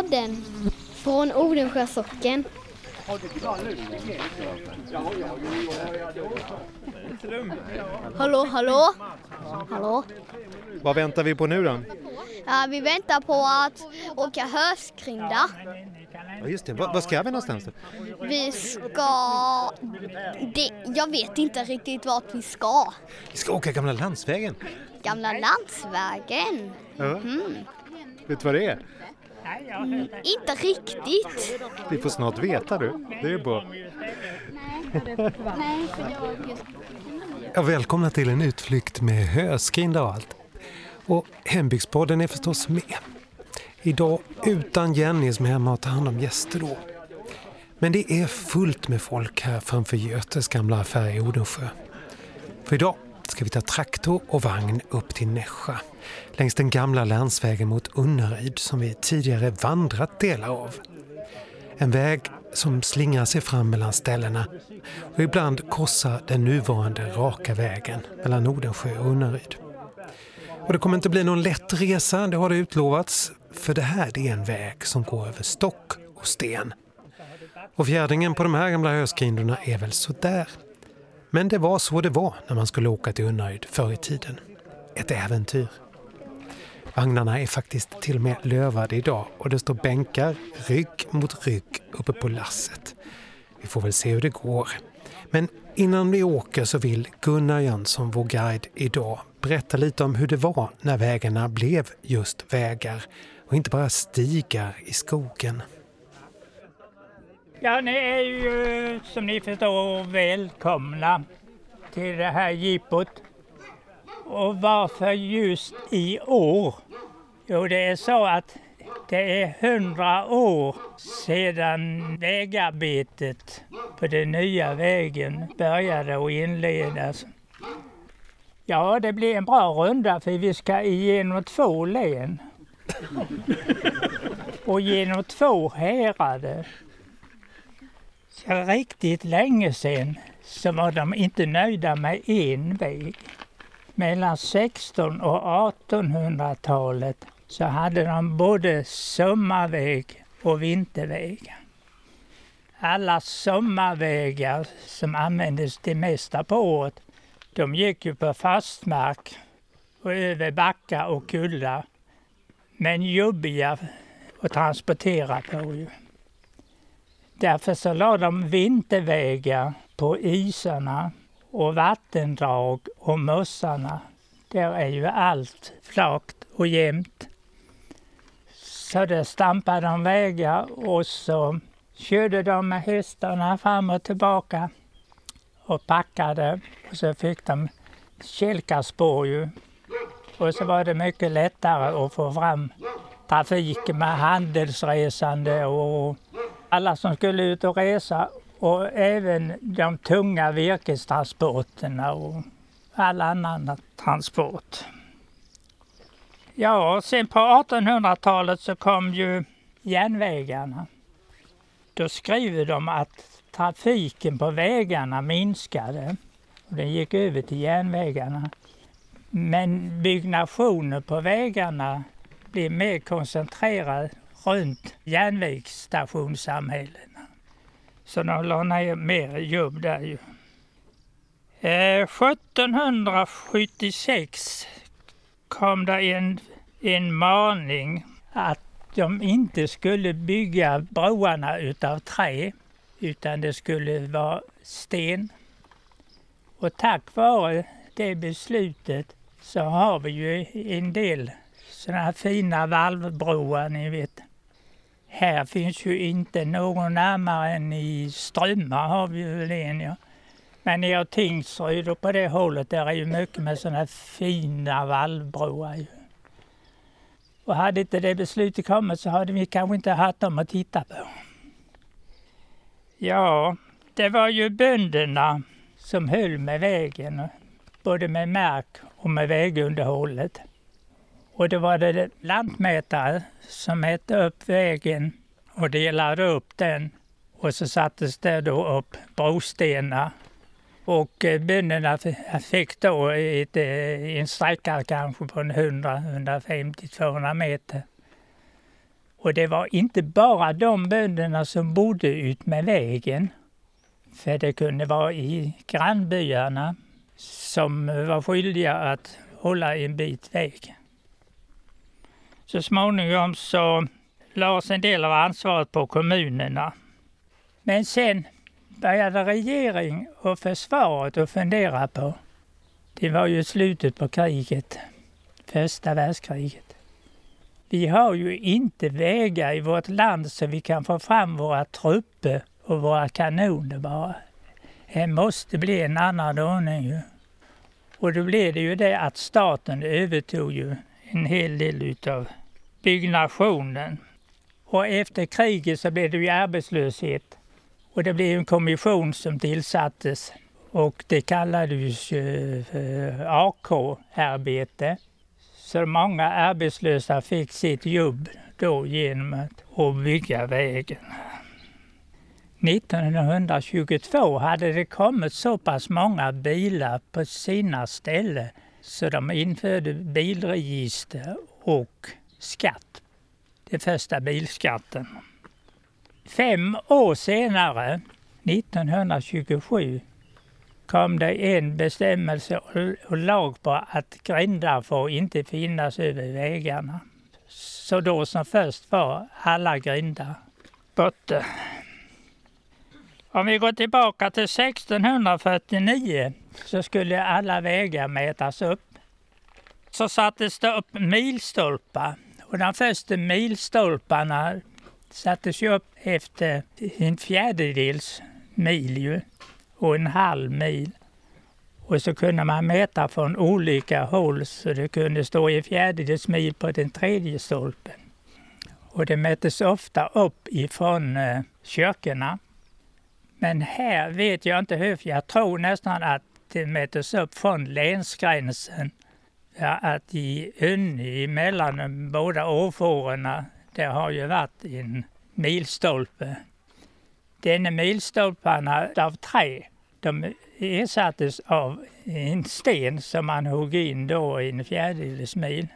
Hembygdspodden från Odensjö socken. Hallå, hallå? Hallå? Vad väntar vi på nu då? Ja, vi väntar på att åka höskrinda. Ja, just det. Var ska vi någonstans? då? Vi ska... Det, jag vet inte riktigt vart vi ska. Vi ska åka gamla landsvägen. Gamla landsvägen? Ja. Vet du vad det är? Inte riktigt. Vi får snart veta du. Det är bra. Ja, välkomna till en utflykt med höskrinda och allt. Och Hembygdspodden är förstås med. Idag utan Jenny som är hemma och tar hand om gäster då. Men det är fullt med folk här framför Götes gamla affär i Odensjö. För idag ska vi ta traktor och vagn upp till Nässjö. Längs den gamla länsvägen mot Unnaryd som vi tidigare vandrat delar av. En väg som slingrar sig fram mellan ställena och ibland korsar den nuvarande raka vägen mellan Nordensjö och Unnaryd. Och det kommer inte bli någon lätt resa, det har det utlovats. För det här är en väg som går över stock och sten. Och fjärdingen på de här gamla höskrindorna är väl sådär. Men det var så det var när man skulle åka till Unnaryd förr i tiden. Ett äventyr. Vagnarna är faktiskt till och med lövade idag och det står bänkar rygg mot rygg uppe på lasset. Vi får väl se hur det går. Men innan vi åker så vill Gunnar Jönsson, vår guide idag, berätta lite om hur det var när vägarna blev just vägar och inte bara stigar i skogen. Ja, ni är ju eh, som ni förstår välkomna till det här jippot. Och varför just i år? Jo, det är så att det är hundra år sedan vägarbetet på den nya vägen började och inledas. Ja, det blir en bra runda för vi ska igenom två län. Och genom två härader. För riktigt länge sedan så var de inte nöjda med en väg. Mellan 16 och 1800-talet så hade de både sommarväg och vinterväg. Alla sommarvägar som användes det mesta på året, de gick ju på fastmark och över backar och kullar. Men jobbiga att transportera på ju. Därför så la de vintervägar på isarna och vattendrag och mossarna. Där är ju allt flakt och jämnt. Så där stampade de vägar och så körde de med hästarna fram och tillbaka och packade. Och så fick de kälkarspår ju. Och så var det mycket lättare att få fram trafik med handelsresande och alla som skulle ut och resa och även de tunga virkestransporterna och all annan transport. Ja, sen på 1800-talet så kom ju järnvägarna. Då skriver de att trafiken på vägarna minskade och den gick över till järnvägarna. Men byggnationen på vägarna blev mer koncentrerad runt järnvägsstationssamhällena. Så de la ner mer jobb där ju. Eh, 1776 kom det en, en maning att de inte skulle bygga broarna utav trä utan det skulle vara sten. Och tack vare det beslutet så har vi ju en del sådana här fina valvbroar, ni vet. Här finns ju inte någon närmare än i Strömmar har vi väl en, ja. Men nere i Tingsryd och på det hållet där är ju mycket med sådana här fina vallbroar. ju. Och hade inte det beslutet kommit så hade vi kanske inte haft dem att titta på. Ja, det var ju bönderna som höll med vägen, både med mark och med vägunderhållet. Och då var det lantmätare som mätte upp vägen och delade upp den. Och så sattes det då upp brostenar. Och eh, bönderna fick då ett, eh, en sträcka kanske på 100, 150, 200 meter. Och det var inte bara de bönderna som bodde ut med vägen. För det kunde vara i grannbyarna som var skyldiga att hålla en bit väg. Så småningom så lades en del av ansvaret på kommunerna. Men sen började regering och försvaret att fundera på. Det var ju slutet på kriget, första världskriget. Vi har ju inte vägar i vårt land så vi kan få fram våra trupper och våra kanoner bara. Det måste bli en annan ordning ju. Och då blev det ju det att staten övertog ju en hel del utav byggnationen. Och efter kriget så blev det ju arbetslöshet. Och det blev en kommission som tillsattes och det kallades ju eh, AK-arbete. Så många arbetslösa fick sitt jobb då genom att bygga vägen. 1922 hade det kommit så pass många bilar på sina ställen så de införde bilregister och skatt. Den första bilskatten. Fem år senare, 1927, kom det en bestämmelse och lag på att grindar får inte finnas över vägarna. Så då som först var alla grindar borta. Om vi går tillbaka till 1649 så skulle alla vägar mätas upp. Så sattes det upp milstolpar och de första milstolparna sattes ju upp efter en fjärdedels mil ju, och en halv mil. Och så kunde man mäta från olika håll så det kunde stå en fjärdedels mil på den tredje stolpen. Och det mättes ofta upp ifrån eh, kyrkorna. Men här vet jag inte hur, jag tror nästan att det mättes upp från länsgränsen. Ja, att i Önne, mellan de båda åfårorna, det har ju varit en milstolpe. Denna milstolparna av trä, de ersattes av en sten som man hugg in då i en fjärdedels mil.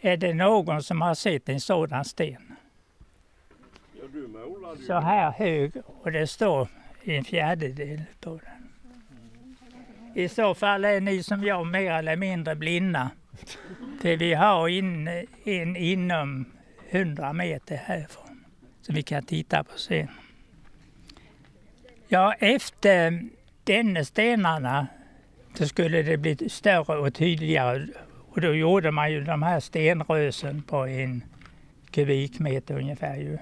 Är det någon som har sett en sådan sten? Så här hög och det står en fjärdedel på den. I så fall är ni som jag mer eller mindre blinda. För vi har in, en inom 100 meter härifrån som vi kan titta på sen. Ja, efter denna stenarna så skulle det bli större och tydligare och då gjorde man ju de här stenrösen på en kubikmeter ungefär. Ju.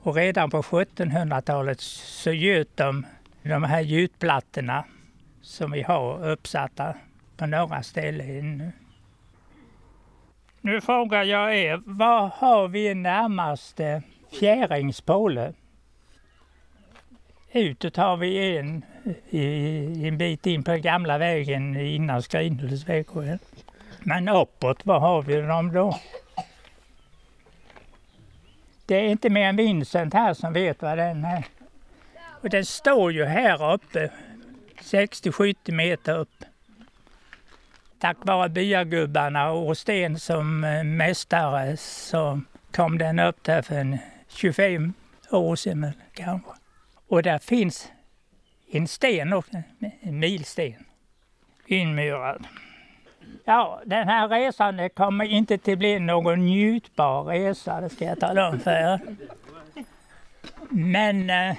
Och redan på 1700-talet så göt de de här gjutplattorna som vi har uppsatta på några ställen. Nu frågar jag er, var har vi närmaste fjäringspåle? Utåt har vi en, en bit in på gamla vägen innan Skrinhults vägskäl. Men uppåt, var har vi dem då? Det är inte mer än Vincent här som vet vad den är. Och den står ju här uppe, 60-70 meter upp. Tack vare byagubbarna och Sten som eh, mästare så kom den upp där för 25 år sedan kanske. Och där finns en sten också, en milsten, inmurad. Ja, den här resan kommer inte att bli någon njutbar resa, det ska jag tala om för er. Men eh,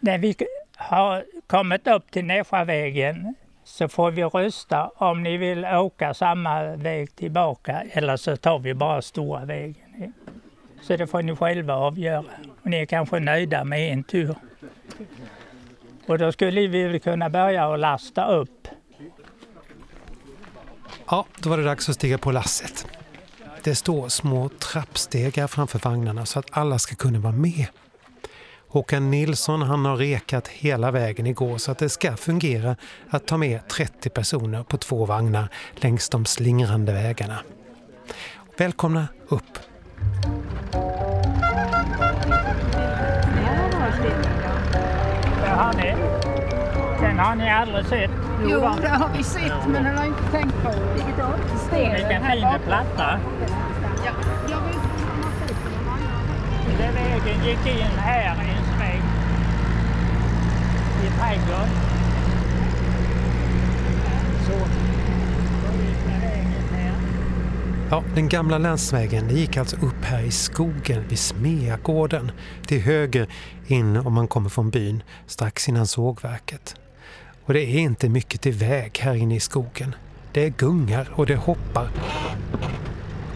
när vi har kommit upp till Nässjövägen så får vi rösta om ni vill åka samma väg tillbaka eller så tar vi bara stora vägen. Så det får ni själva avgöra. Och ni är kanske nöjda med en tur. Och då skulle vi väl kunna börja och lasta upp. Ja, då var det dags att stiga på lasset. Det står små trappstegar framför vagnarna så att alla ska kunna vara med. Håkan Nilsson han har rekat hela vägen igår så att det ska fungera att ta med 30 personer på två vagnar längs de slingrande vägarna. Välkomna upp! har ni. Den har ni aldrig sett? Jo, det har vi sett men den har inte tänkt på. Vilket Vilken fin platta. Ja, Vägen gick in här en sväng i trädgården. Så. Den. Ja, den gamla länsvägen det gick alltså upp här i skogen vid Smeagården. Till höger in om man kommer från byn, strax innan sågverket. Och det är inte mycket till väg här inne i skogen. Det är gungar och det hoppar.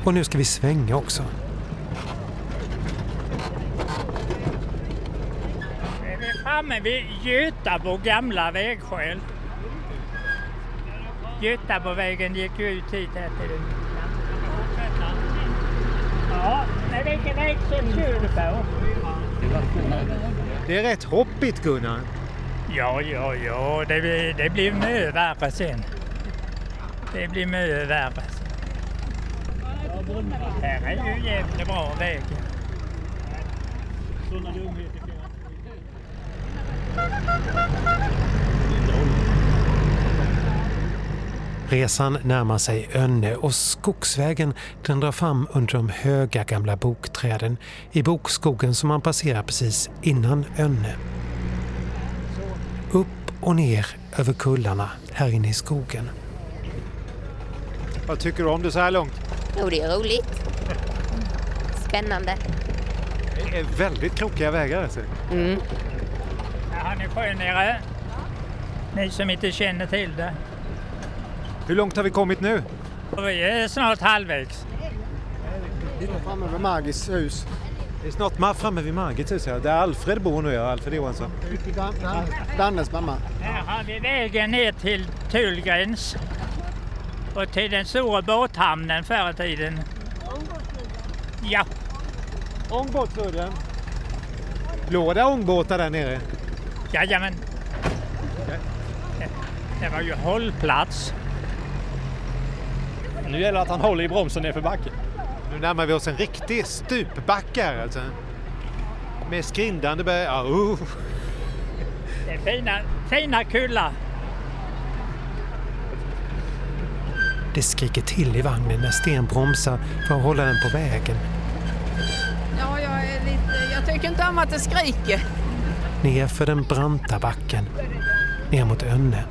Och nu ska vi svänga också. Nu är vi framme vid Götabo gamla vägskäl. Götabovägen gick ju ut hit här till den. Ja, men vilken väg så kör du på? Det är rätt hoppigt Gunnar. Ja, ja, ja, det, blir- det blir mycket värre sen. Det blir mycket värre. Här är ju jävligt bra väg. Resan närmar sig Önne och skogsvägen den drar fram under de höga gamla bokträden i bokskogen som man passerar precis innan Önne. Upp och ner över kullarna här inne i skogen. Vad tycker du om det så här långt? Jo, det är roligt. Spännande. Det är väldigt krokiga vägar alltså. Mm. Här har ni sjön nere. Ni som inte känner till det. Hur långt har vi kommit nu? Vi är snart halvvägs. Framme vid Margits hus. Det är snart framme vid Margits hus, ja. där Alfred bor nu, ja. Alfred Johansson. Dan- Dan- Dannes mamma. Här har vi vägen ner till Tullgräns och till den stora båthamnen förr i tiden. Ja, Ångbåtsudden. Låg det ångbåtar där nere? Jajamän. Det, det var ju hållplats. Nu gäller det att han håller i bromsen nerför backen. Nu närmar vi oss en riktig stupbacke här alltså. Med skrindande berg. Ja, uh. Det är fina, fina kullar. Det skriker till i vagnen när Sten bromsar för att hålla den på vägen. Ja, jag är lite... Jag tycker inte om att det skriker. Ner för den branta backen. Ner mot Önne.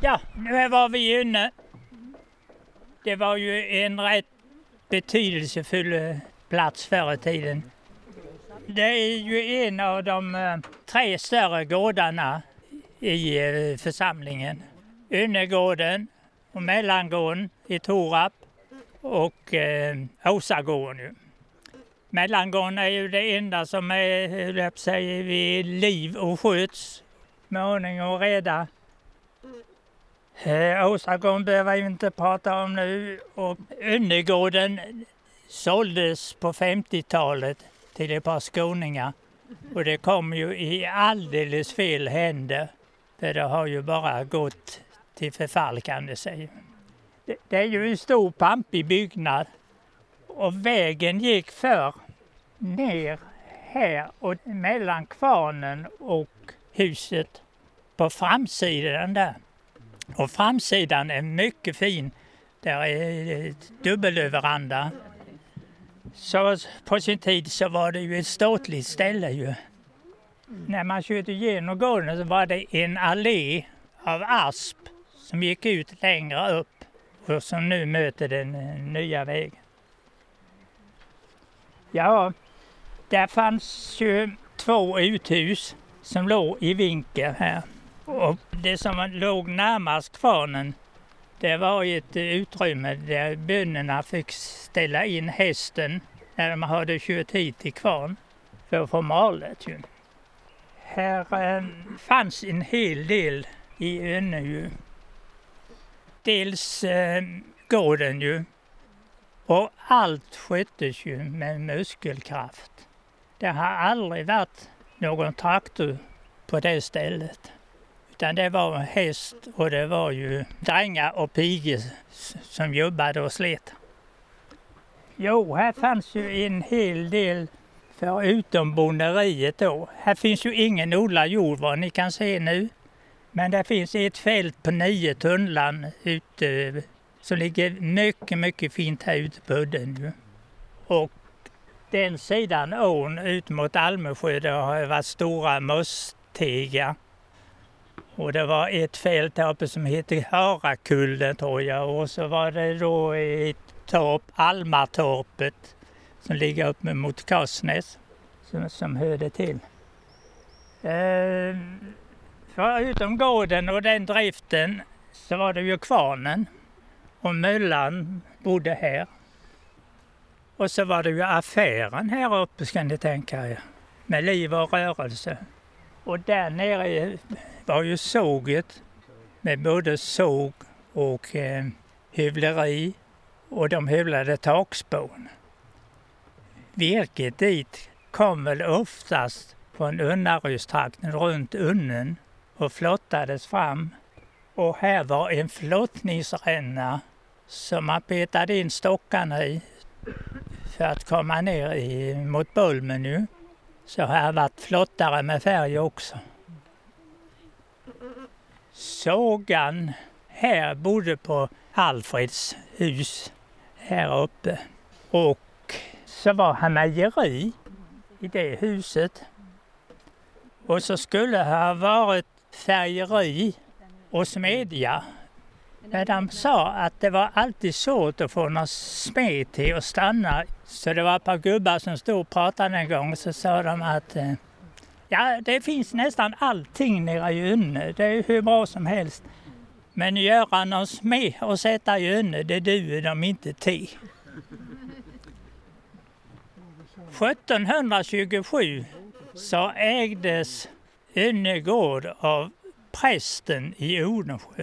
Ja, nu var vi inne. Det var ju en rätt betydelsefull eh, plats förr i tiden. Det är ju en av de eh, tre större gårdarna i eh, församlingen. Ynnegården och Mellangården i Torap och eh, Åsagården. ju. Mellangården är ju det enda som är höll jag vid liv och sköts med ordning och reda. Eh, Åsagården behöver vi inte prata om nu. Och Önnegården såldes på 50-talet till ett par skåningar. Och det kom ju i alldeles fel händer. För det har ju bara gått till förfall kan det säga. Det, det är ju en stor pampig byggnad. Och vägen gick för ner här och mellan kvarnen och huset på framsidan där. Och framsidan är mycket fin. Där är ett dubbelöveranda. Så på sin tid så var det ju ett ståtligt ställe ju. När man körde igenom gården så var det en allé av asp som gick ut längre upp och som nu möter den eh, nya vägen. Ja, där fanns ju två uthus som låg i vinkel här. Och det som låg närmast kvarnen, det var ett eh, utrymme där bönderna fick ställa in hästen när de hade kört hit till kvarn för att få malet. Ju. Här eh, fanns en hel del i Önne ju. Dels eh, gården ju. Och allt sköttes ju med muskelkraft. Det har aldrig varit någon traktor på det stället. Utan det var häst och det var ju drängar och pigor som jobbade och slet. Jo, här fanns ju en hel del förutom bonderiet då. Här finns ju ingen odlad jord vad ni kan se nu. Men det finns ett fält på nio tunnland ute som ligger mycket, mycket fint här ute på udden. ju. Och den sidan ån ut mot Almesjö där har varit stora mösstegar. Och det var ett fält där uppe som hette Harakullen tror jag och så var det då ett torp, Almatorpet, som ligger uppe mot Korsnäs, som, som hörde till. Eh, förutom gården och den driften så var det ju kvarnen och myllan bodde här. Och så var det ju affären här uppe ska ni tänka er, med liv och rörelse. Och där nere var ju såget med både såg och eh, hyvleri och de hyvlade takspån. Virket dit kom väl oftast från Unnarydstrakten runt Unnen och flottades fram. Och här var en flottningsränna som man petade in stockarna i för att komma ner i, mot Bolmen nu. Så här har varit flottare med färg också. Sågan här bodde på Alfreds hus här uppe. Och så var han mejeri i det huset. Och så skulle det ha varit färgeri och smedja. Men de sa att det var alltid svårt att få någon smed till att stanna. Så det var ett par gubbar som stod och pratade en gång så sa de att eh, ja, det finns nästan allting nere i Ynne. Det är hur bra som helst. Men göra någon smed och sätta i Ynne, det duger de inte till. 1727 så ägdes Önnegård av prästen i Odensjö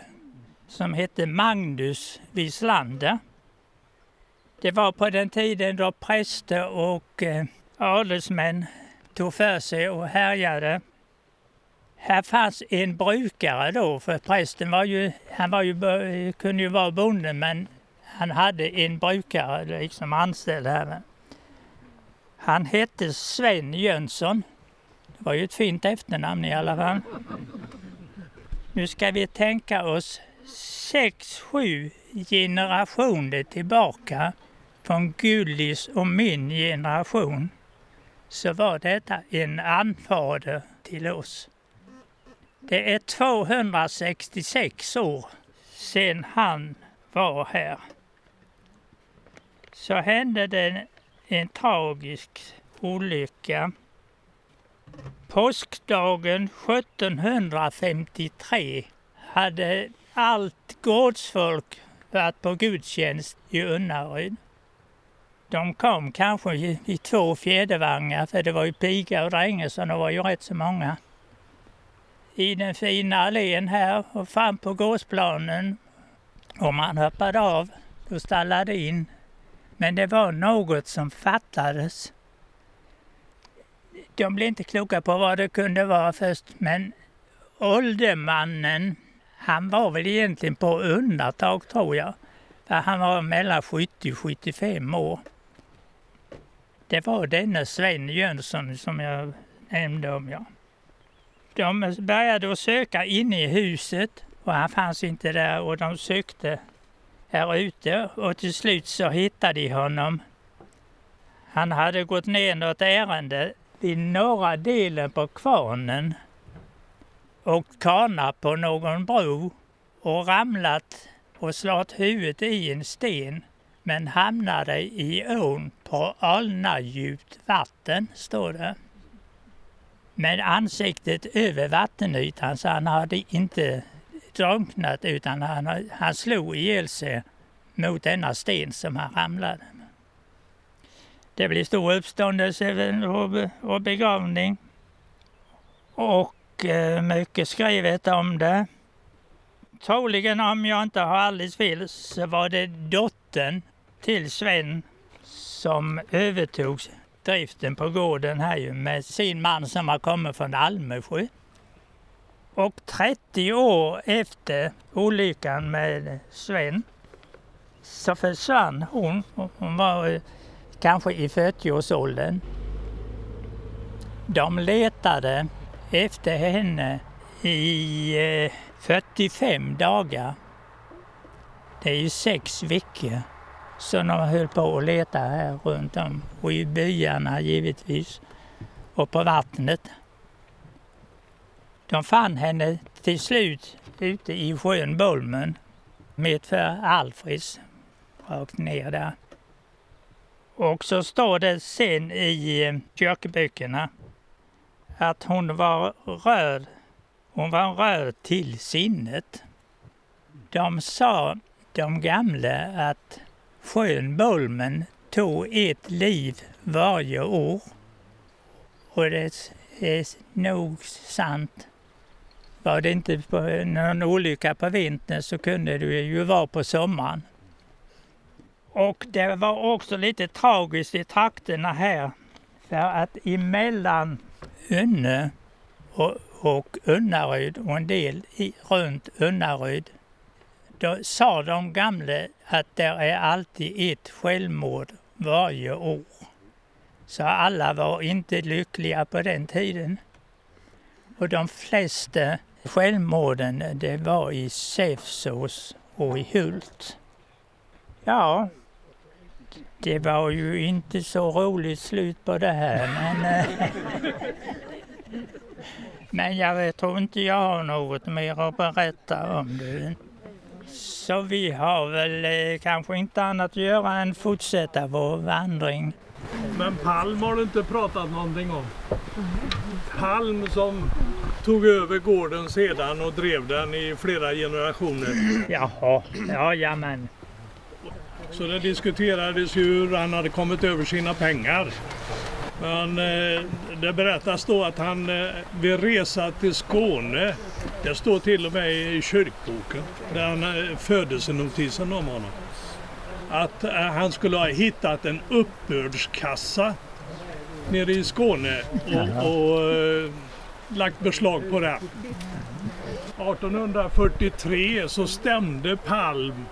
som hette Magnus Wislander. Det var på den tiden då präster och eh, adelsmän tog för sig och härjade. Här fanns en brukare då, för prästen var ju, han var ju, kunde ju vara bonde men han hade en brukare liksom anställd här. Han hette Sven Jönsson. Det var ju ett fint efternamn i alla fall. Nu ska vi tänka oss sex, sju generationer tillbaka från Gullis och min generation så var detta en anfader till oss. Det är 266 år sedan han var här. Så hände det en tragisk olycka. Påskdagen 1753 hade allt gårdsfolk varit på gudstjänst i Unnaryd. De kom kanske i, i två fjädervagnar, för det var ju piga och drängar så det var ju rätt så många. I den fina allén här och fram på gårdsplanen. Och man hoppade av och stallade in. Men det var något som fattades. De blev inte kloka på vad det kunde vara först, men åldermannen, han var väl egentligen på undantag tror jag. För han var mellan 70 och 75 år. Det var denne Sven Jönsson som jag nämnde om. Ja. De började att söka inne i huset och han fanns inte där och de sökte här ute och till slut så hittade de honom. Han hade gått ner något ärende i norra delen på kvarnen och kanat på någon bro och ramlat och slagit huvudet i en sten men hamnade i ån på alnadjupt vatten, står det. Med ansiktet över vattenytan så han hade inte drunknat utan han, han slog ihjäl sig mot denna sten som han ramlade. Det blev stor uppståndelse och begravning. Och eh, mycket skrivet om det. Troligen om jag inte har alldeles fel så var det dottern till Sven som övertog driften på gården här ju med sin man som har kommit från Almesjö. Och 30 år efter olyckan med Sven så försvann hon. Hon var eh, kanske i 40-årsåldern. De letade efter henne i eh, 45 dagar. Det är ju sex veckor som de höll på att leta här runt om och i byarna givetvis och på vattnet. De fann henne till slut ute i sjön Bolmen medför för Alfreds, rakt ner där. Och så står det sen i eh, kyrkböckerna att hon var röd. Hon var röd till sinnet. De sa, de gamla, att sjön Bolmen tog ett liv varje år. Och det är nog sant. Var det inte eh, någon olycka på vintern så kunde det ju vara på sommaren. Och det var också lite tragiskt i trakterna här. För att emellan Önne och, och Unnaryd och en del i, runt Unnaryd då sa de gamla att det är alltid ett självmord varje år. Så alla var inte lyckliga på den tiden. Och de flesta självmorden det var i Säfsås och i Hult. Ja, det var ju inte så roligt slut på det här men... eh, men jag tror inte jag har något mer att berätta om det. Så vi har väl eh, kanske inte annat att göra än fortsätta vår vandring. Men Palm har du inte pratat någonting om. Palm som tog över gården sedan och drev den i flera generationer. Jaha, ja, ja men. Så det diskuterades ju hur han hade kommit över sina pengar. Men eh, det berättas då att han eh, vid resa till Skåne, det står till och med i kyrkboken, där han eh, födelsenotisen om honom, att eh, han skulle ha hittat en uppbördskassa nere i Skåne och, och eh, lagt beslag på den. 1843 så stämde Palm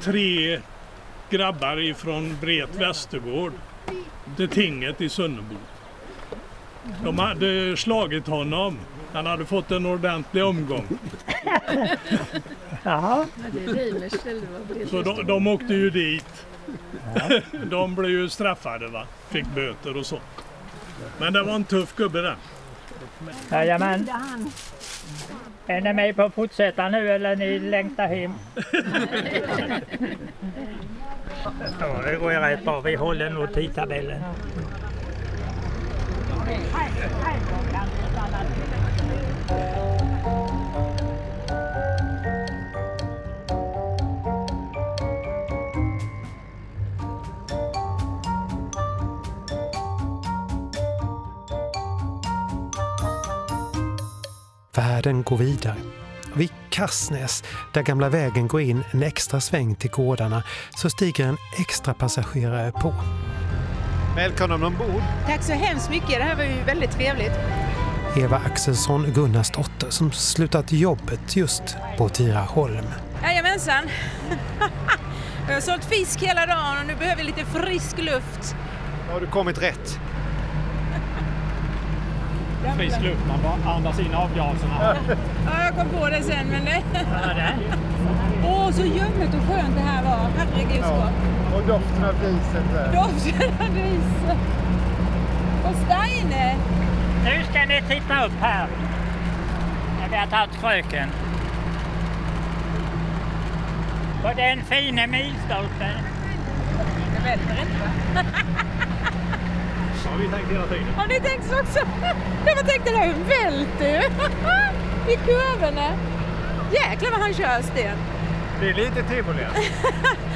tre grabbar ifrån Bret Västergård till tinget i Sunnebo. De hade slagit honom. Han hade fått en ordentlig omgång. Jaha. Så de, de åkte ju dit. De blev ju straffade va. Fick böter och så. Men det var en tuff gubbe det. Jajamän. Är ni med på att fortsätta nu eller ni längtar hem? Ja, det går ju rätt bra. Vi håller nog tidtabellen. Världen går vidare. Vid Kassnäs, där gamla vägen går in en extra sväng till gårdarna, så stiger en extra passagerare på. Välkommen ombord. Tack så hemskt mycket. Det här var ju väldigt trevligt. Eva Axelsson Gunnars dotter som slutat jobbet just på Tiraholm. Jajamensan. Jag har sålt fisk hela dagen och nu behöver vi lite frisk luft. Har du kommit rätt? Frisk luft, man bara andas in avgaserna. Ja, jag kom på det sen men det... Åh, så ljummet och skönt det här var. Herregud så gott. Och doften av riset där. Doften av ris. Och Steine. Nu ska ni titta upp här. När vi har tagit kröken. På den fina milstolpen. Det välter inte va? har vi tänkt hela tiden. Har ni tänkt så också? Jag tänkte det här välter ju. I kurvorna. Jäklar vad han kör Sten. Det är lite tivoli.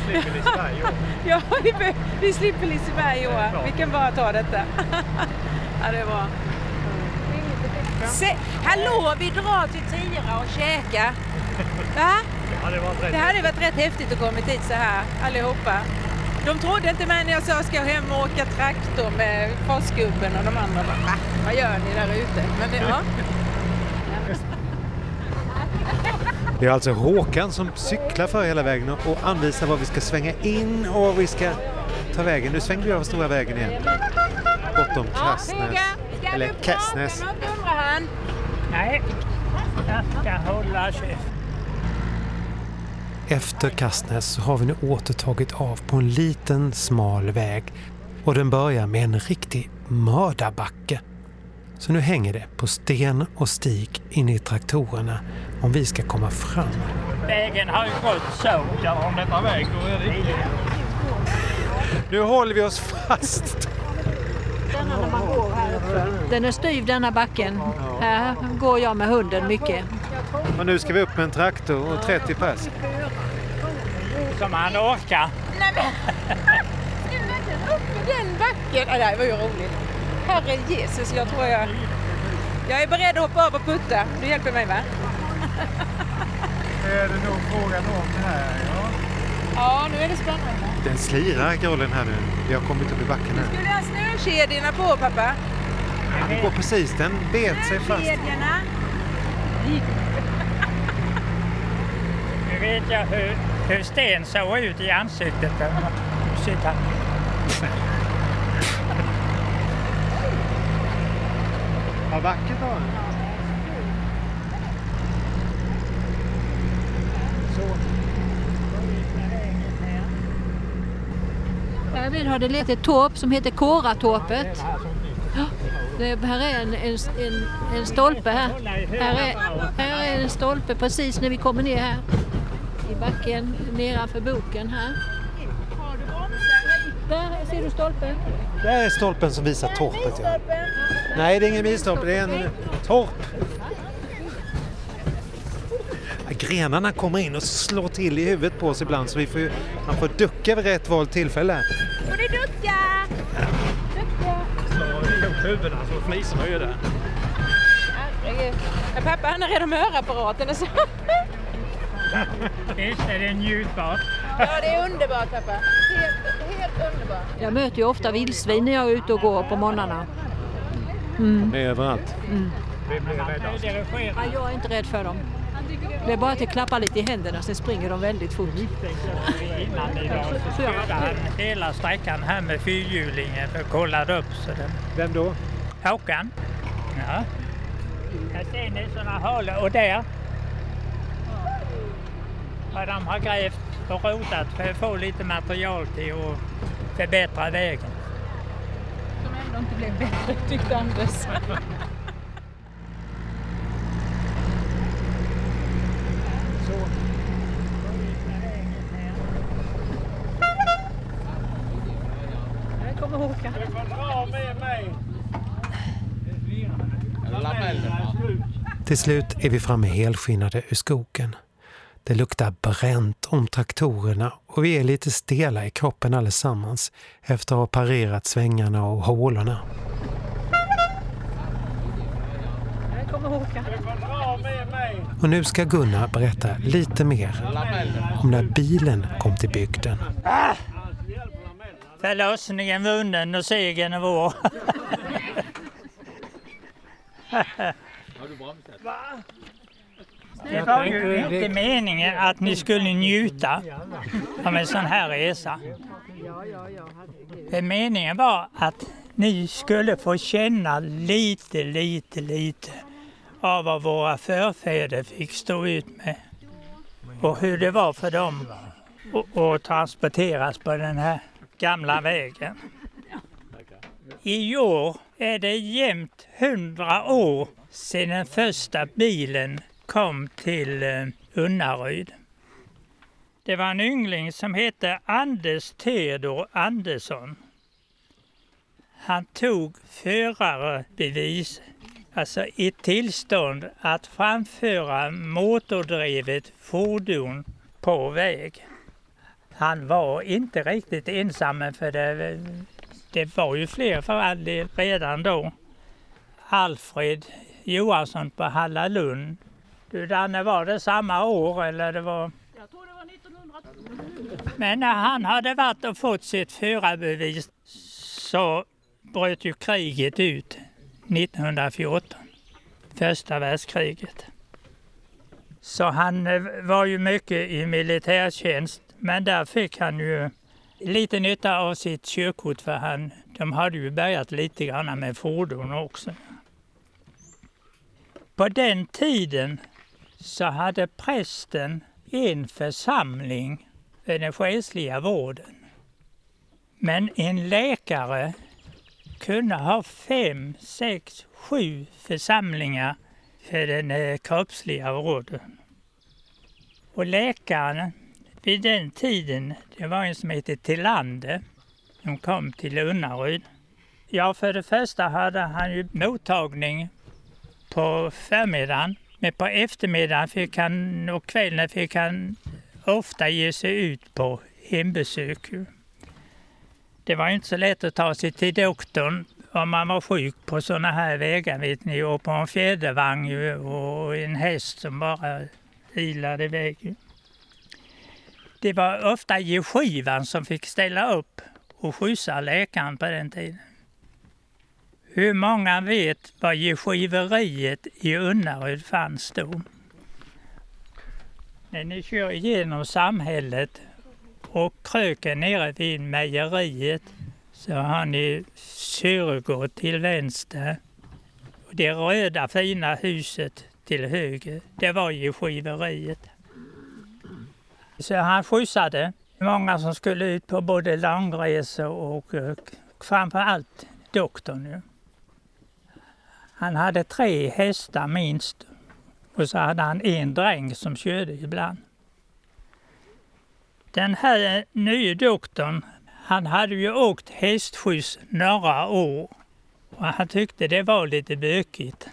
Slipper Liseberg i år. Ja, vi, slipper Liseberg i år. Vi kan bara ta detta. Ja, det är bra. Se, hallå, vi drar till Tira och käkar. Va? Det var rätt. Det hade varit rätt häftigt att komma hit så här allihopa. De trodde inte mig när jag sa ska jag hem och åka traktor med forsgubben och de andra va? Vad gör ni där ute? Men ja. Det är alltså Håkan som cyklar för hela vägen och anvisar var vi ska svänga in och var vi ska ta vägen. Nu svängde vi över stora vägen igen. Bortom. Eller Kassnäs. Något undrar han. Nej, Jag ska hålla. Efter Kastnäs så har vi nu åter tagit av på en liten smal väg och den börjar med en riktig mördarbacke. Så nu hänger det på sten och stig in i traktorerna om vi ska komma fram. Vägen har ju gått så. Ja, om detta väg då är det. Nu håller vi oss fast. Denna när man går här. Den är styv denna backen. Här går jag med hunden mycket. Och nu ska vi upp med en traktor och 30 pers. Som han orkar. Nej men! Upp för den backen? Ja, det var ju roligt. Herre Jesus, jag tror jag... Jag är beredd att hoppa av och putta. Du hjälper mig va? Det är det nog frågan om här, ja. Ja, nu är det spännande. Den slirar grollen här nu. Vi har kommit upp i backen här. Skulle jag ha snökedjorna på pappa? Ja, det går precis, den bet sig fast. Snökedjorna? Nu vet jag hur, hur Sten såg ut i ansiktet. Sitta. Vad vackert var det. Därvid har det lett ett torp som heter Kåratorpet. Det, här är en, en, en, en stolpe här. Här är, här är en stolpe precis när vi kommer ner här. I backen nedanför boken här. Där ser du stolpen. Där är stolpen som visar torpet. Ja. Nej, det är ingen milstolpe, det är en torp. Grenarna kommer in och slår till i huvudet på oss ibland så vi får ju, man får ducka vid rätt valt tillfälle. Får du ducka? Slår ihop huvudena så fliser man ju där. Herregud. Pappa han är redan med hörapparaten. och Så. Visst är det njutbart? Ja, det är underbart pappa. Helt, helt underbart. Jag möter ju ofta vildsvin när jag är ute och går på morgnarna. Mm. Det är överallt. Mm. Blir. Ja, jag är inte rädd för dem. Det är bara att det klappar lite i händerna, sen springer de väldigt fort. Innan idag så körde han hela sträckan här med fyrhjulingen och kollade upp. Så den... Vem då? Håkan. Ja. Här ser ni sådana hål och där har de har grävt och rotat för att få lite material till att förbättra vägen. Som inte blev bättre tyckte Anders. Här kommer Håkan. Du får dra med mig. Till slut är vi framme helskinnade ur skogen. Det luktar bränt om traktorerna och vi är lite stela i kroppen allesammans efter att ha parerat svängarna och hålorna. Och nu ska Gunnar berätta lite mer om när bilen kom till bygden. Förlossningen vunnen och segern är vår. Det var ju inte meningen att ni skulle njuta av en sån här resa. Meningen var att ni skulle få känna lite, lite, lite av vad våra förfäder fick stå ut med. Och hur det var för dem att- transporteras på den här gamla vägen. I år är det jämnt hundra år sedan den första bilen kom till eh, Unnaryd. Det var en yngling som hette Anders Theodor Andersson. Han tog förarbevis, alltså ett tillstånd att framföra motordrivet fordon på väg. Han var inte riktigt ensam för det, det var ju fler för all del redan då. Alfred Johansson på Hallalund. Du Danne, var det samma år eller det var? Jag tror det var 1900. Men när han hade varit och fått sitt förarbevis så bröt ju kriget ut 1914. Första världskriget. Så han eh, var ju mycket i militärtjänst men där fick han ju lite nytta av sitt körkort för han, de hade ju börjat lite grann med fordon också. På den tiden så hade prästen en församling för den själsliga vården. Men en läkare kunde ha fem, sex, sju församlingar för den eh, kroppsliga vården. Och läkaren vid den tiden, det var en som hette Tillander. som kom till Unnaryd. Ja, för det första hade han ju mottagning på förmiddagen. Men på eftermiddagen fick han, och kvällen fick han ofta ge sig ut på hembesök. Det var inte så lätt att ta sig till doktorn om man var sjuk på sådana här vägar vet ni och på en fjädervagn och en häst som bara ilade iväg. Det var ofta geskivan som fick ställa upp och skjutsa läkaren på den tiden. Hur många vet vad geskiveriet i Unnaryd fanns då? När ni kör igenom samhället och kröker nere vid mejeriet så har ni Syrgård till vänster. Och det röda fina huset till höger, det var ju skiveriet. Så han skjutsade många som skulle ut på både långresor och, eh, och framför allt doktorn. Han hade tre hästar minst och så hade han en dräng som körde ibland. Den här nya doktorn, han hade ju åkt hästskjuts några år och han tyckte det var lite bökigt.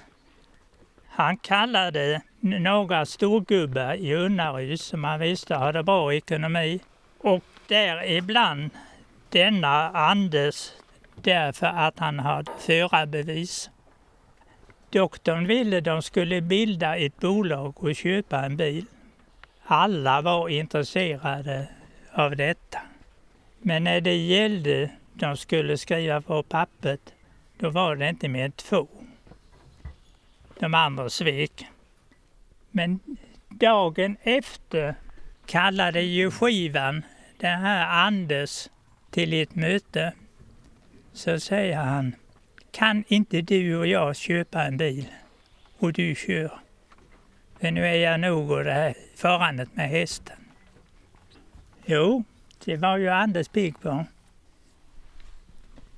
Han kallade några storgubbar i Unnaryd som han visste hade bra ekonomi och däribland denna Anders därför att han hade förarbevis. Doktorn ville de skulle bilda ett bolag och köpa en bil. Alla var intresserade av detta. Men när det gällde de skulle skriva på pappret, då var det inte mer än två. De andra svek. Men dagen efter kallade ju skivan den här Anders till ett möte. Så säger han, kan inte du och jag köpa en bil och du kör? För nu är jag nog och det här farandet med hästen. Jo, det var ju Anders pigg på.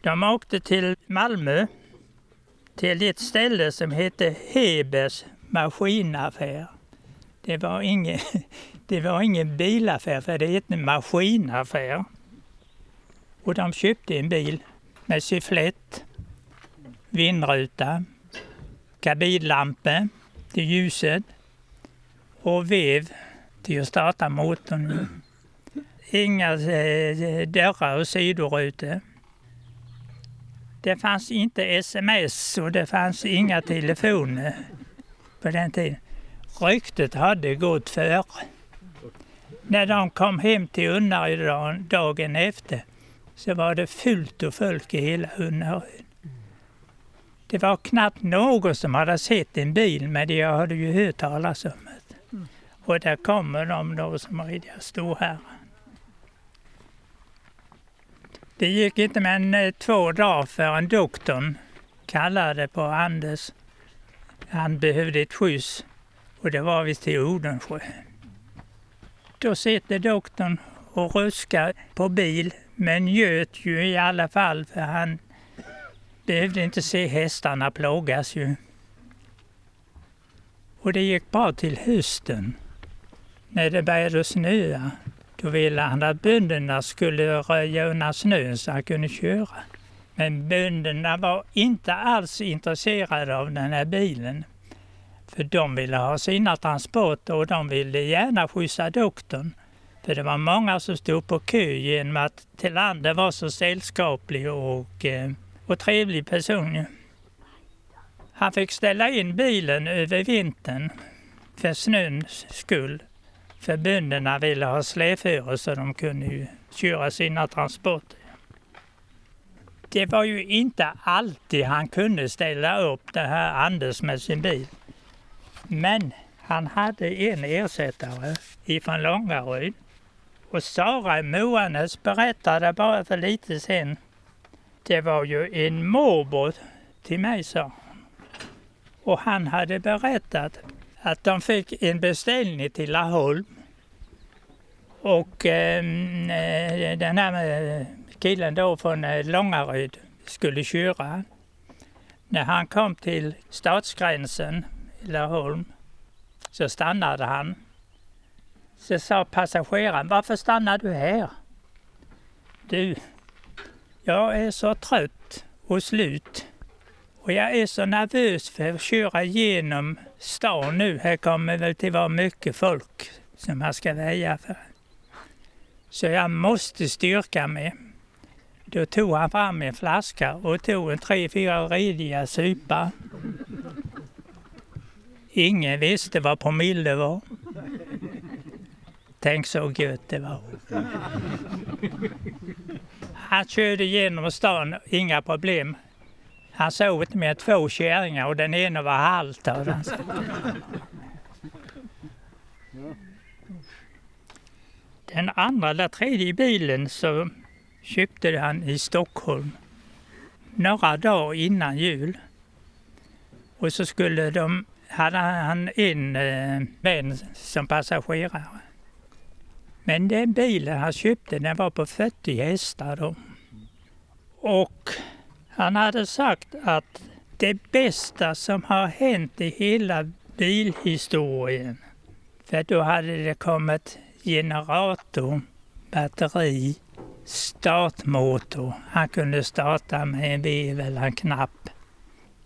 De åkte till Malmö, till ett ställe som hette Hebers maskinaffär. Det var ingen, det var ingen bilaffär, för det hette maskinaffär. Och de köpte en bil med sifflett vindruta, kabinlampa till ljuset och vev till att starta motorn. Inga eh, eh dörrar och sidorutor. Det fanns inte sms och det fanns inga telefoner på den tiden. Ryktet hade gått före. När de kom hem till Unnaryd dagen efter så var det fullt och folk i hela Unnaryd. Det var knappt någon som hade sett en bil, men jag hade ju hört talas om det. Och där kommer de då som riktiga storherrar. Det gick inte mer än två dagar förrän doktorn kallade på Anders. Han behövde ett skjuts och det var vi till Odensjö. Då sitter doktorn och ruskar på bil, men njöt ju i alla fall för han behövde inte se hästarna plågas ju. Och det gick bra till hösten. När det började snöa, då ville han att bönderna skulle röja undan snön så han kunde köra. Men bönderna var inte alls intresserade av den här bilen. För de ville ha sina transporter och de ville gärna skjutsa doktorn. För det var många som stod på kö genom att Tillander var så sällskaplig och, eh, och trevlig person. Han fick ställa in bilen över vintern för snöns skull. För bönderna ville ha släpföre så de kunde ju köra sina transporter. Det var ju inte alltid han kunde ställa upp det här Anders med sin bil. Men han hade en ersättare ifrån Långaryd. Och Sara Moanes berättade bara för lite sen. Det var ju en morbror till mig, sa Och han hade berättat att de fick en beställning till Laholm. Och ehm, eh, den här eh, killen då från eh, Långaryd skulle köra. När han kom till stadsgränsen i Laholm så stannade han. Så sa passageraren, varför stannar du här? Du, jag är så trött och slut. Och jag är så nervös för att köra igenom stan nu. Här kommer väl till vara mycket folk som jag ska väja för. Så jag måste styrka mig. Då tog han fram en flaska och tog en tre, fyra rediga supar. Ingen visste vad promille var. Tänk så gött det var. Han körde genom stan, inga problem. Han sov med två kärringar och den ena var halt. Den andra, eller tredje bilen så köpte han i Stockholm några dagar innan jul. Och så skulle de, hade han en eh, vän som passagerare. Men den bilen han köpte den var på 40 hästar då. Och han hade sagt att det bästa som har hänt i hela bilhistorien, för då hade det kommit generator, batteri, startmotor. Han kunde starta med en vev eller en knapp.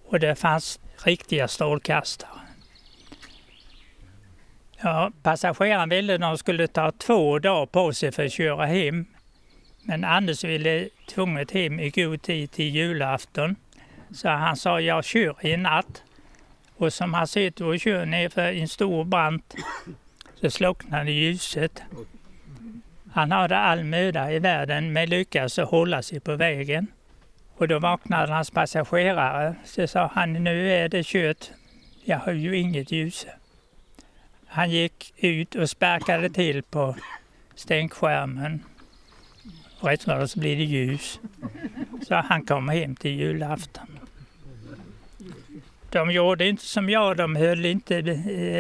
Och det fanns riktiga strålkastare. Ja, passageraren ville att de skulle ta två dagar på sig för att köra hem. Men Anders ville tvunget hem i god tid till julafton. Så han sa, jag kör i natt. Och som han sitter och kör nerför en stor brant så slocknade ljuset. Han hade all möda i världen med lyckas att hålla sig på vägen. Och då vaknade hans passagerare. Så sa han, nu är det kört. Jag har ju inget ljus. Han gick ut och sparkade till på stänkskärmen. Rätt vad det så blir det ljus. Så han kom hem till julafton. De gjorde inte som jag, de höll inte,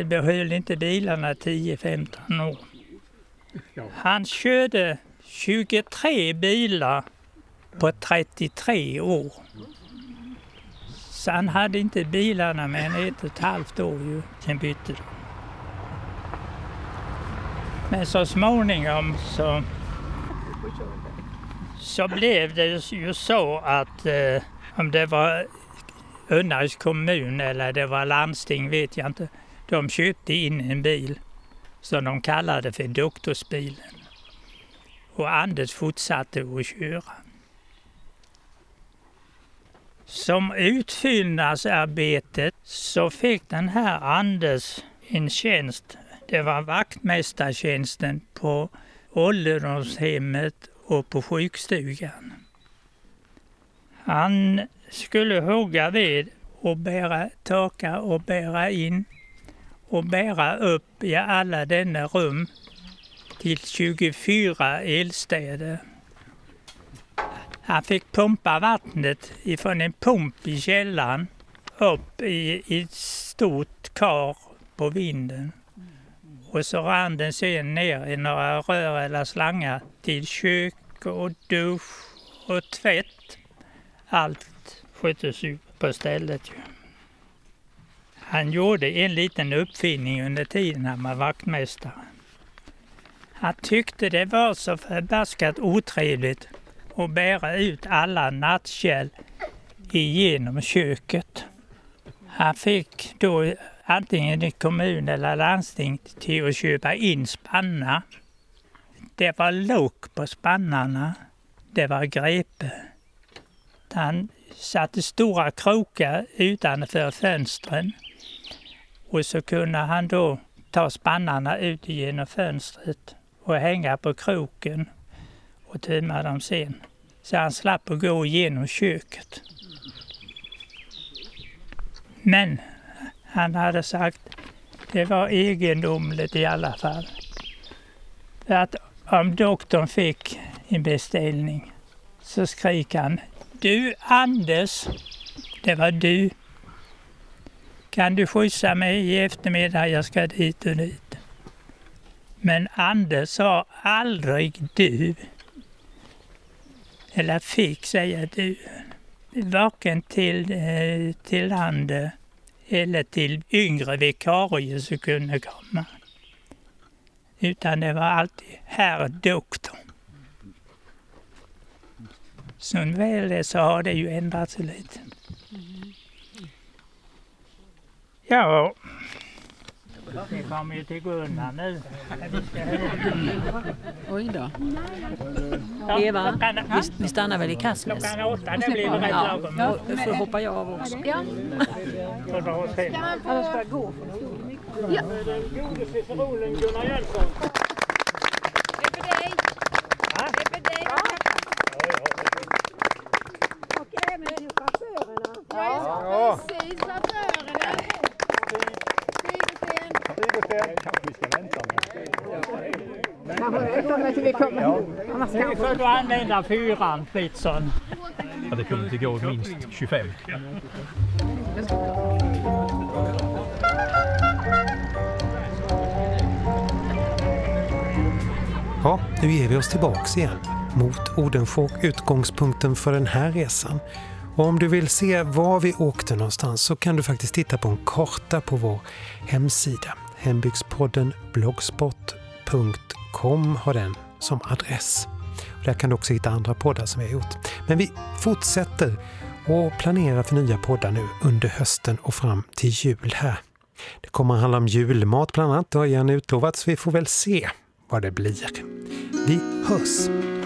behöll inte bilarna 10-15 år. Han körde 23 bilar på 33 år. Så han hade inte bilarna mer än ett och ett halvt år ju, sen bytte de. Men så småningom så, så blev det ju så att eh, om det var Unnarys kommun eller det var landsting vet jag inte. De köpte in en bil som de kallade för doktorsbilen. Och Anders fortsatte att köra. Som utfyllnadsarbete så fick den här Anders en tjänst. Det var vaktmästartjänsten på ålderdomshemmet och på sjukstugan. Han skulle hugga ved och bära, torka och bära in och bära upp i alla denna rum till 24 eldstäder. Han fick pumpa vattnet ifrån en pump i källaren upp i, i ett stort kar på vinden. Och så rann den sen ner i några rör eller slangar till kök och dusch och tvätt. Allt sköttes ju på stället. Ju. Han gjorde en liten uppfinning under tiden han var vaktmästare. Han tyckte det var så förbaskat otrevligt att bära ut alla nattkärl igenom köket. Han fick då antingen i kommun eller landsting till att köpa in spannar. Det var lock på spannarna. Det var grepe. Han satte stora krokar utanför fönstren och så kunde han då ta spannarna ut genom fönstret och hänga på kroken och tömma dem sen. Så han slapp att gå igenom köket. Men han hade sagt det var egendomligt i alla fall. För att om doktorn fick en beställning så skrek han Du Anders, det var du. kan du skjutsa mig i eftermiddag, jag ska dit och dit. Men Anders sa aldrig du. Eller fick säga du. Varken till, eh, till Ander eller till yngre vikarier som kunde komma. Utan det var alltid herr doktor. Som väl är så har det ju ändrats lite. Ja, vi kommer ju till Gunnar nu. Oj då. Eva, vi, vi stannar väl i Kassnäs? Klockan åtta, det blir väl rätt lagom. ja, då hoppar jag av också. Ja. Annars får jag gå. Ja. Gode ciceronen Gunnar Jönsson. Ja, precis. Chaufförerna. Nu får du använda fyran, Fritzson. Ja, det kommer inte gå minst 25. Ja, nu ger vi oss tillbaks igen mot Odenfåg, utgångspunkten för den här resan. Och om du vill se var vi åkte någonstans så kan du faktiskt titta på en karta på vår hemsida. Hembygdspodden blogspot.com har den som adress. Och där kan du också hitta andra poddar som vi har gjort. Men vi fortsätter och planerar för nya poddar nu under hösten och fram till jul här. Det kommer att handla om julmat bland annat, det har jag utlovat, så vi får väl se vad det blir. Vi hörs!